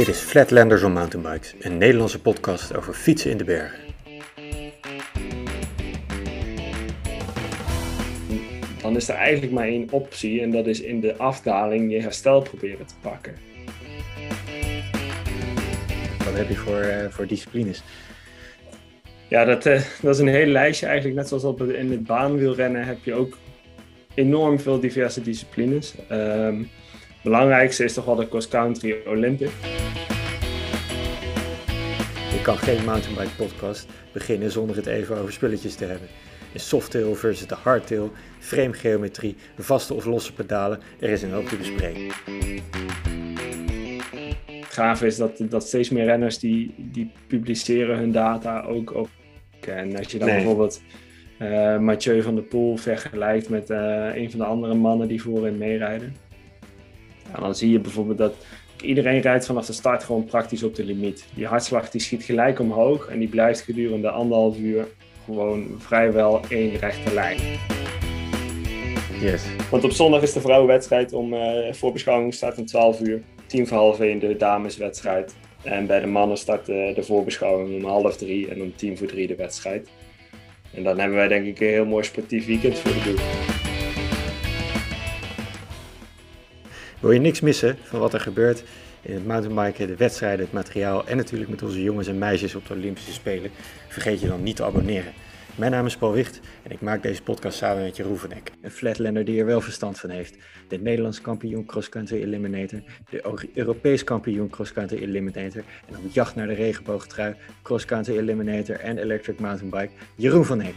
Dit is Flatlanders on Mountainbikes, een Nederlandse podcast over fietsen in de bergen. Dan is er eigenlijk maar één optie en dat is in de afdaling je herstel proberen te pakken. Wat heb je voor, uh, voor disciplines? Ja, dat, uh, dat is een hele lijstje eigenlijk. Net zoals op in het baanwielrennen heb je ook enorm veel diverse disciplines. Um, belangrijkste is toch wel de cross-country Olympic. Je kan geen mountainbike podcast beginnen zonder het even over spulletjes te hebben. Een softtail versus de hardtail, framegeometrie, vaste of losse pedalen, er is een hoop te bespreken. Het gaaf is dat, dat steeds meer renners die, die publiceren hun data ook op. En als je dan bijvoorbeeld uh, Mathieu van der Poel vergelijkt met uh, een van de andere mannen die voorin meerijden. Ja, dan zie je bijvoorbeeld dat iedereen rijdt vanaf de start gewoon praktisch op de limiet. Die hartslag die schiet gelijk omhoog en die blijft gedurende anderhalf uur gewoon vrijwel één rechte lijn. Yes. Want op zondag is de vrouwenwedstrijd om uh, voorbeschouwing start om 12 uur. Tien voor half één de dameswedstrijd. En bij de mannen start uh, de voorbeschouwing om half drie en om tien voor drie de wedstrijd. En dan hebben wij denk ik een heel mooi sportief weekend voor de boeg. Wil je niks missen van wat er gebeurt in het mountainbiken, de wedstrijden, het materiaal en natuurlijk met onze jongens en meisjes op de Olympische Spelen? Vergeet je dan niet te abonneren. Mijn naam is Paul Wicht en ik maak deze podcast samen met Jeroen van Eck. Een flatlander die er wel verstand van heeft. De Nederlands kampioen cross-country eliminator, de Europees kampioen cross-country eliminator en op jacht naar de regenboogtrui, cross-country eliminator en electric mountainbike, Jeroen van Eck.